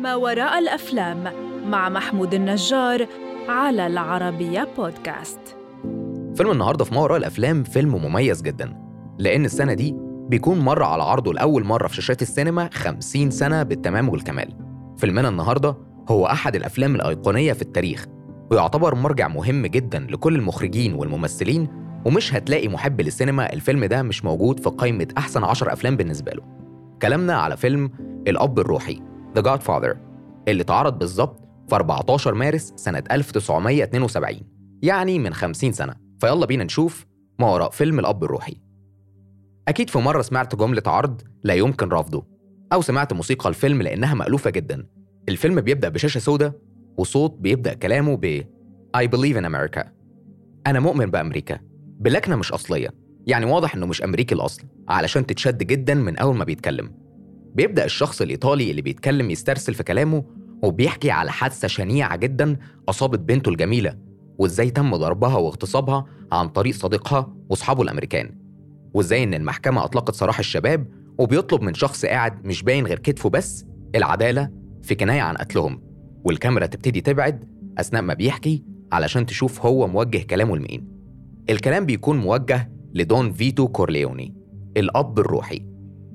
ما وراء الأفلام مع محمود النجار على العربية بودكاست. فيلم النهارده في ما وراء الأفلام فيلم مميز جدا لأن السنة دي بيكون مر على عرضه لأول مرة في شاشات السينما 50 سنة بالتمام والكمال. فيلمنا النهارده هو أحد الأفلام الأيقونية في التاريخ ويعتبر مرجع مهم جدا لكل المخرجين والممثلين ومش هتلاقي محب للسينما الفيلم ده مش موجود في قائمة أحسن 10 أفلام بالنسبة له. كلامنا على فيلم الأب الروحي. The Godfather اللي اتعرض بالظبط في 14 مارس سنة 1972 يعني من 50 سنة. فيلا بينا نشوف ما وراء فيلم الأب الروحي. أكيد في مرة سمعت جملة عرض لا يمكن رفضه أو سمعت موسيقى الفيلم لأنها مألوفة جدا. الفيلم بيبدأ بشاشة سوداء وصوت بيبدأ كلامه ب I believe in America. أنا مؤمن بأمريكا بلكنة مش أصلية. يعني واضح إنه مش أمريكي الأصل علشان تتشد جدا من أول ما بيتكلم. بيبدأ الشخص الإيطالي اللي بيتكلم يسترسل في كلامه وبيحكي على حادثة شنيعة جدا أصابت بنته الجميلة وإزاي تم ضربها واغتصابها عن طريق صديقها وأصحابه الأمريكان. وإزاي إن المحكمة أطلقت سراح الشباب وبيطلب من شخص قاعد مش باين غير كتفه بس العدالة في كناية عن قتلهم. والكاميرا تبتدي تبعد أثناء ما بيحكي علشان تشوف هو موجه كلامه لمين. الكلام بيكون موجه لدون فيتو كورليوني الأب الروحي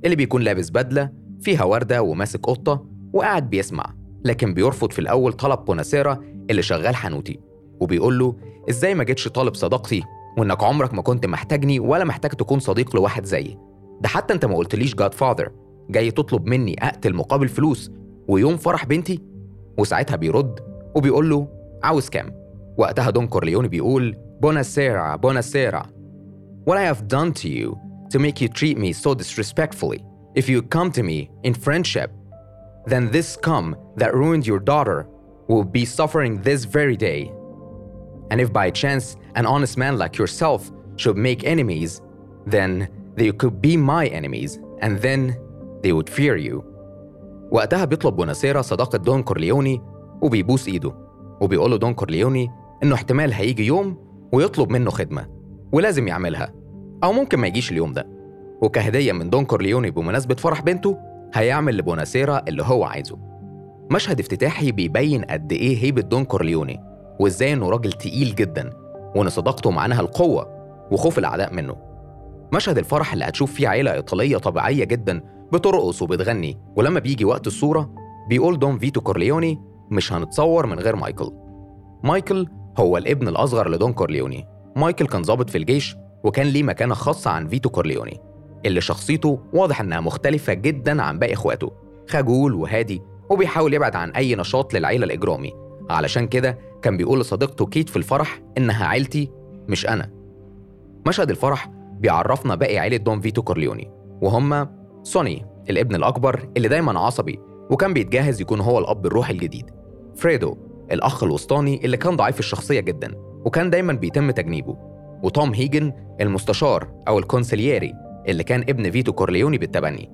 اللي بيكون لابس بدلة فيها وردة وماسك قطة وقاعد بيسمع لكن بيرفض في الأول طلب بوناسيرا اللي شغال حنوتي وبيقول له إزاي ما جيتش طالب صداقتي؟ وإنك عمرك ما كنت محتاجني ولا محتاج تكون صديق لواحد زيي. ده حتى أنت ما قلتليش Godfather جاي تطلب مني أقتل مقابل فلوس ويوم فرح بنتي؟ وساعتها بيرد وبيقول له عاوز كام؟ وقتها دون كورليوني بيقول بوناسيرا بوناسيرا. What I have done to you to make you treat me so disrespectfully. if you come to me in friendship then this scum that ruined your daughter will be suffering this very day And if by chance an honest man like yourself should make enemies, then they could be my enemies, and then they would fear you. وقتها بيطلب بوناسيرا صداقة دون كورليوني وبيبوس إيده وبيقول له دون كورليوني إنه احتمال هيجي يوم ويطلب منه خدمة ولازم يعملها أو ممكن ما يجيش اليوم ده وكهدية من دون كورليوني بمناسبة فرح بنته هيعمل لبوناسيرا اللي هو عايزه. مشهد افتتاحي بيبين قد إيه هيبة دون كورليوني وإزاي إنه راجل تقيل جدا وإن صداقته معناها القوه وخوف الأعداء منه. مشهد الفرح اللي هتشوف فيه عيلة إيطالية طبيعية جدا بترقص وبتغني ولما بيجي وقت الصورة بيقول دون فيتو كورليوني مش هنتصور من غير مايكل. مايكل هو الابن الأصغر لدون كورليوني. مايكل كان ضابط في الجيش وكان ليه مكانة خاصة عن فيتو كورليوني. اللي شخصيته واضح إنها مختلفة جدا عن باقي إخواته خجول وهادي وبيحاول يبعد عن أي نشاط للعيلة الإجرامي علشان كده كان بيقول لصديقته كيت في الفرح إنها عيلتي مش أنا. مشهد الفرح بيعرفنا باقي عيلة دون فيتو كورليوني وهم سوني الابن الأكبر اللي دايما عصبي وكان بيتجهز يكون هو الأب الروحي الجديد. فريدو الأخ الوسطاني اللي كان ضعيف الشخصية جدا وكان دايما بيتم تجنيبه. وتوم هيجن المستشار أو ال consigliere اللي كان ابن فيتو كورليوني بالتبني.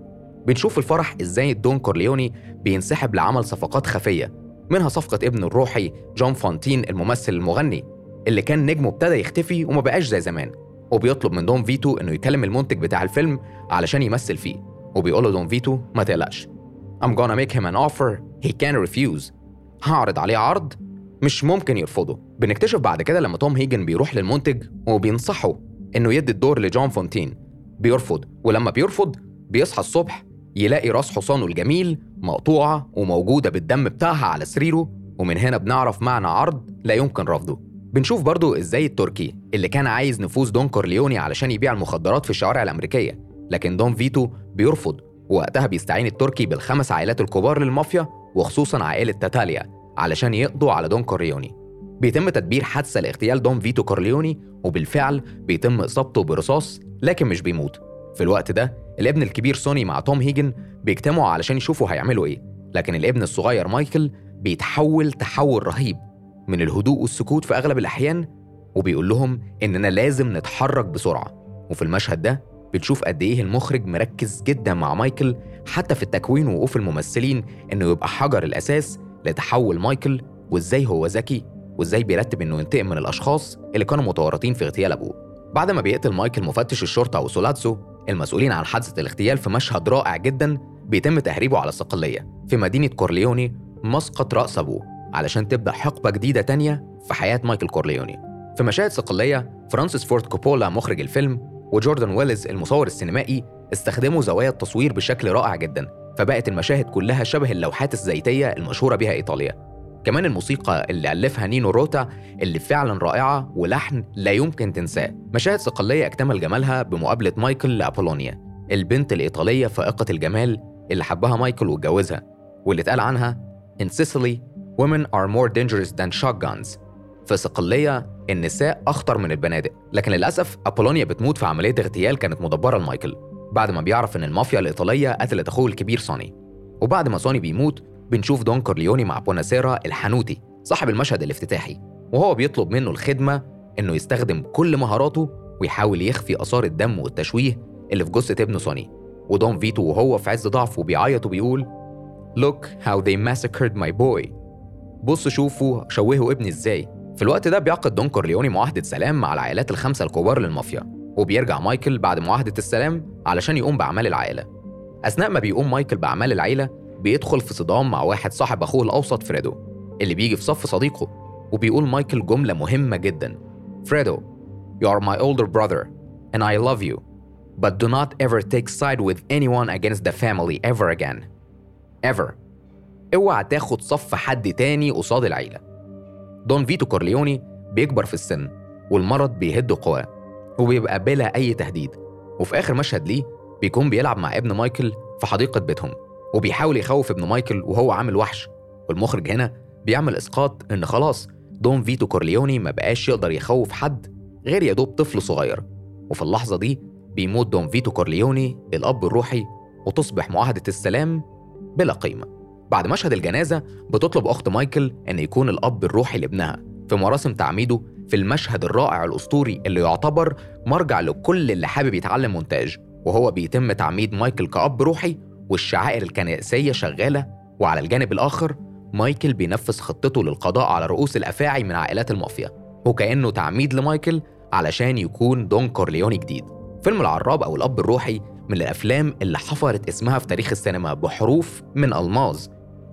بنشوف في الفرح إزاي دون كورليوني بينسحب لعمل صفقات خفية منها صفقة ابنه الروحي جون فونتين الممثل المغني اللي كان نجمه ابتدى يختفي وما بقاش زي زمان. وبيطلب من دون فيتو إنه يكلم المنتج بتاع الفيلم علشان يمثل فيه وبيقول له دون فيتو ما تقلقش I'm gonna make him an offer he can refuse هعرض عليه عرض مش ممكن يرفضه. بنكتشف بعد كده لما توم هيجن بيروح للمنتج وبينصحه إنه يدي الدور لجون فونتين. بيرفض ولما بيرفض بيصحى الصبح يلاقي راس حصانه الجميل مقطوعة وموجودة بالدم بتاعها على سريره ومن هنا بنعرف معنى عرض لا يمكن رفضه. بنشوف برضو إزاي التركي اللي كان عايز نفوذ دون كورليوني علشان يبيع المخدرات في الشوارع الأمريكية لكن دون فيتو بيرفض ووقتها بيستعين التركي بالخمس عائلات الكبار للمافيا وخصوصا عائلة تاتاليا علشان يقضوا على دون كورليوني. بيتم تدبير حادثة لاغتيال دون فيتو كورليوني وبالفعل بيتم إصابته برصاص لكن مش بيموت. في الوقت ده الابن الكبير سوني مع توم هيجن بيجتمعوا علشان يشوفوا هيعملوا إيه. لكن الابن الصغير مايكل بيتحول تحول رهيب من الهدوء والسكوت في أغلب الأحيان وبيقول لهم إننا لازم نتحرك بسرعة. وفي المشهد ده بتشوف قد إيه المخرج مركز جدا مع مايكل حتى في التكوين ووقوف الممثلين إنه يبقى حجر الأساس لتحول مايكل وإزاي هو ذكي وإزاي بيرتب إنه ينتقم من الأشخاص اللي كانوا متورطين في اغتيال أبوه. بعد ما بيقتل مايكل مفتش الشرطة وسولاتسو المسؤولين عن حادثة الاغتيال في مشهد رائع جدا بيتم تهريبه على الصقلية في مدينة كورليوني مسقط رأس أبوه علشان تبدأ حقبة جديدة تانية في حياة مايكل كورليوني. في مشاهد صقلية فرانسيس فورد كوبولا مخرج الفيلم وجوردن ويليس المصور السينمائي استخدموا زوايا التصوير بشكل رائع جدا فبقت المشاهد كلها شبه اللوحات الزيتية المشهورة بها إيطاليا. كمان الموسيقى اللي ألفها نينو روتا اللي فعلا رائعة ولحن لا يمكن تنساه. مشاهد صقلية اكتمل جمالها بمقابلة مايكل لأبولونيا البنت الإيطالية فائقة الجمال اللي حبها مايكل واتجوزها واللي اتقال عنها In Sicily, women are more dangerous than shotguns في صقلية النساء أخطر من البنادق لكن للأسف أبولونيا بتموت في عملية اغتيال كانت مدبرة لمايكل بعد ما بيعرف إن المافيا الإيطالية قتلت أخوه الكبير سوني. وبعد ما سوني بيموت بنشوف دون كورليوني مع بوناسيرا الحنوتي صاحب المشهد الافتتاحي وهو بيطلب منه الخدمة إنه يستخدم كل مهاراته ويحاول يخفي آثار الدم والتشويه اللي في جثة ابنه سوني. ودون فيتو وهو في عز ضعفه بيعيط وبيقول Look how they massacred my boy. بص شوفوا شوهوا ابني إزاي. في الوقت ده بيعقد دون كورليوني معاهدة سلام مع العائلات الخمسة الكبار للمافيا وبيرجع مايكل بعد معاهدة السلام علشان يقوم بأعمال العائلة. أثناء ما بيقوم مايكل بأعمال العيلة بيدخل في صدام مع واحد صاحب أخوه الأوسط فريدو اللي بيجي في صف صديقه وبيقول مايكل جملة مهمة جدا. فريدو You are my older brother and I love you but do not ever take side with anyone against the family ever again. Ever. اوعى تاخد صف حد تاني قصاد العيلة. دون فيتو كورليوني بيكبر في السن والمرض بيهد قواه وبيبقى بلا أي تهديد. وفي آخر مشهد ليه بيكون بيلعب مع ابن مايكل في حديقة بيتهم. وبيحاول يخوف ابن مايكل وهو عامل وحش. والمخرج هنا بيعمل إسقاط إن خلاص دون فيتو كورليوني ما بقاش يقدر يخوف حد غير يا دوب طفل صغير. وفي اللحظة دي بيموت دون فيتو كورليوني الأب الروحي وتصبح معاهدة السلام بلا قيمة. بعد مشهد الجنازة بتطلب أخت مايكل إن يكون الأب الروحي لابنها في مراسم تعميده في المشهد الرائع الأسطوري اللي يعتبر مرجع لكل اللي حابب يتعلم مونتاج. وهو بيتم تعميد مايكل كأب روحي والشعائر الكنائسية شغالة وعلى الجانب الآخر مايكل بينفذ خطته للقضاء على رؤوس الأفاعي من عائلات المافيا وكأنه تعميد لمايكل علشان يكون دون كورليوني جديد. فيلم العراب أو الأب الروحي من الأفلام اللي حفرت اسمها في تاريخ السينما بحروف من ألماظ.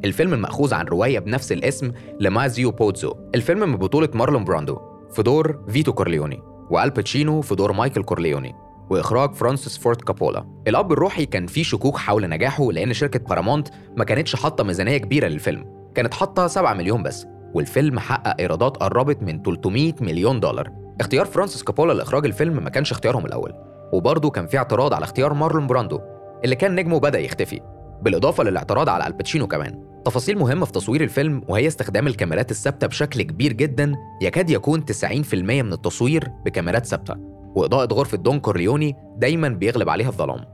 الفيلم المأخوذ عن رواية بنفس الاسم لماريو بوزو. الفيلم من بطولة مارلون براندو في دور فيتو كورليوني وآل باتشينو في دور مايكل كورليوني. وإخراج فرانسيس فورد كوبولا. الأب الروحي كان فيه شكوك حول نجاحه لأن شركة بارامونت ما كانتش حاطة ميزانية كبيرة للفيلم. كانت حاطة 7 مليون بس والفيلم حقق إيرادات قربت من 300 مليون دولار. اختيار فرانسيس كوبولا لإخراج الفيلم ما كانش اختيارهم الأول وبرضه كان في اعتراض على اختيار مارلون براندو اللي كان نجمه بدأ يختفي. بالإضافة للاعتراض على آل باتشينو كمان تفاصيل مهمة في تصوير الفيلم وهي استخدام الكاميرات الثابتة بشكل كبير جدا يكاد يكون 90% من التصوير بكاميرات ثابتة. وإضاءة غرفة دون كورليوني دايما بيغلب عليها الظلام.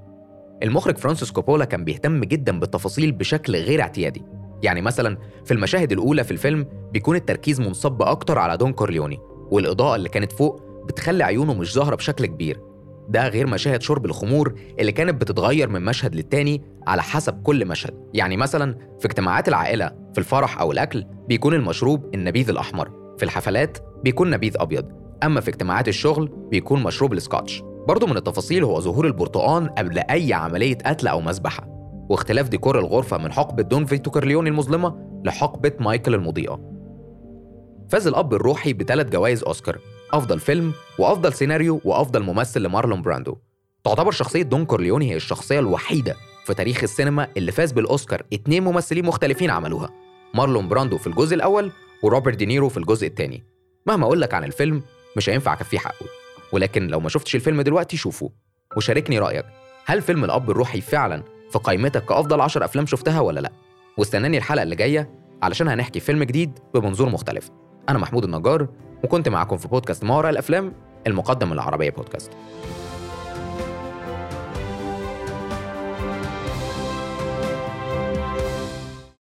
المخرج فرانسيس كوبولا كان بيهتم جدا بالتفاصيل بشكل غير اعتيادي. يعني مثلا في المشاهد الأولى في الفيلم بيكون التركيز منصب أكتر على دون كورليوني والإضاءة اللي كانت فوق بتخلي عيونه مش ظاهرة بشكل كبير. ده غير مشاهد شرب الخمور اللي كانت بتتغير من مشهد للتاني على حسب كل مشهد. يعني مثلا في اجتماعات العائلة في الفرح أو الأكل بيكون المشروب النبيذ الأحمر. في الحفلات بيكون نبيذ أبيض. أما في اجتماعات الشغل بيكون مشروب ال Scotch برضه من التفاصيل هو ظهور البرتقان قبل أي عملية قتل أو مذبحة واختلاف ديكور الغرفة من حقبة دون فيتو كورليوني المظلمة لحقبة مايكل المضيئة. فاز الأب الروحي بثلاث جوائز أوسكار أفضل فيلم وأفضل سيناريو وأفضل ممثل لمارلون براندو. تعتبر شخصية دون كورليوني هي الشخصية الوحيدة في تاريخ السينما اللي فاز بالأوسكار. اتنين ممثلين مختلفين عملوها مارلون براندو في الجزء الأول وروبرت دينيرو في الجزء الثاني. مهما أقول لك عن الفيلم مش هينفع أكفيه حقه. ولكن لو ما شفتش الفيلم دلوقتي شوفه وشاركني رأيك. هل فيلم الأب الروحي فعلا في قائمتك كأفضل 10 أفلام شفتها ولا لأ؟ واستناني الحلقة اللي جاية علشان هنحكي فيلم جديد بمنظور مختلف. أنا محمود النجار وكنت معاكم في بودكاست ما وراء الأفلام المقدم العربية بودكاست.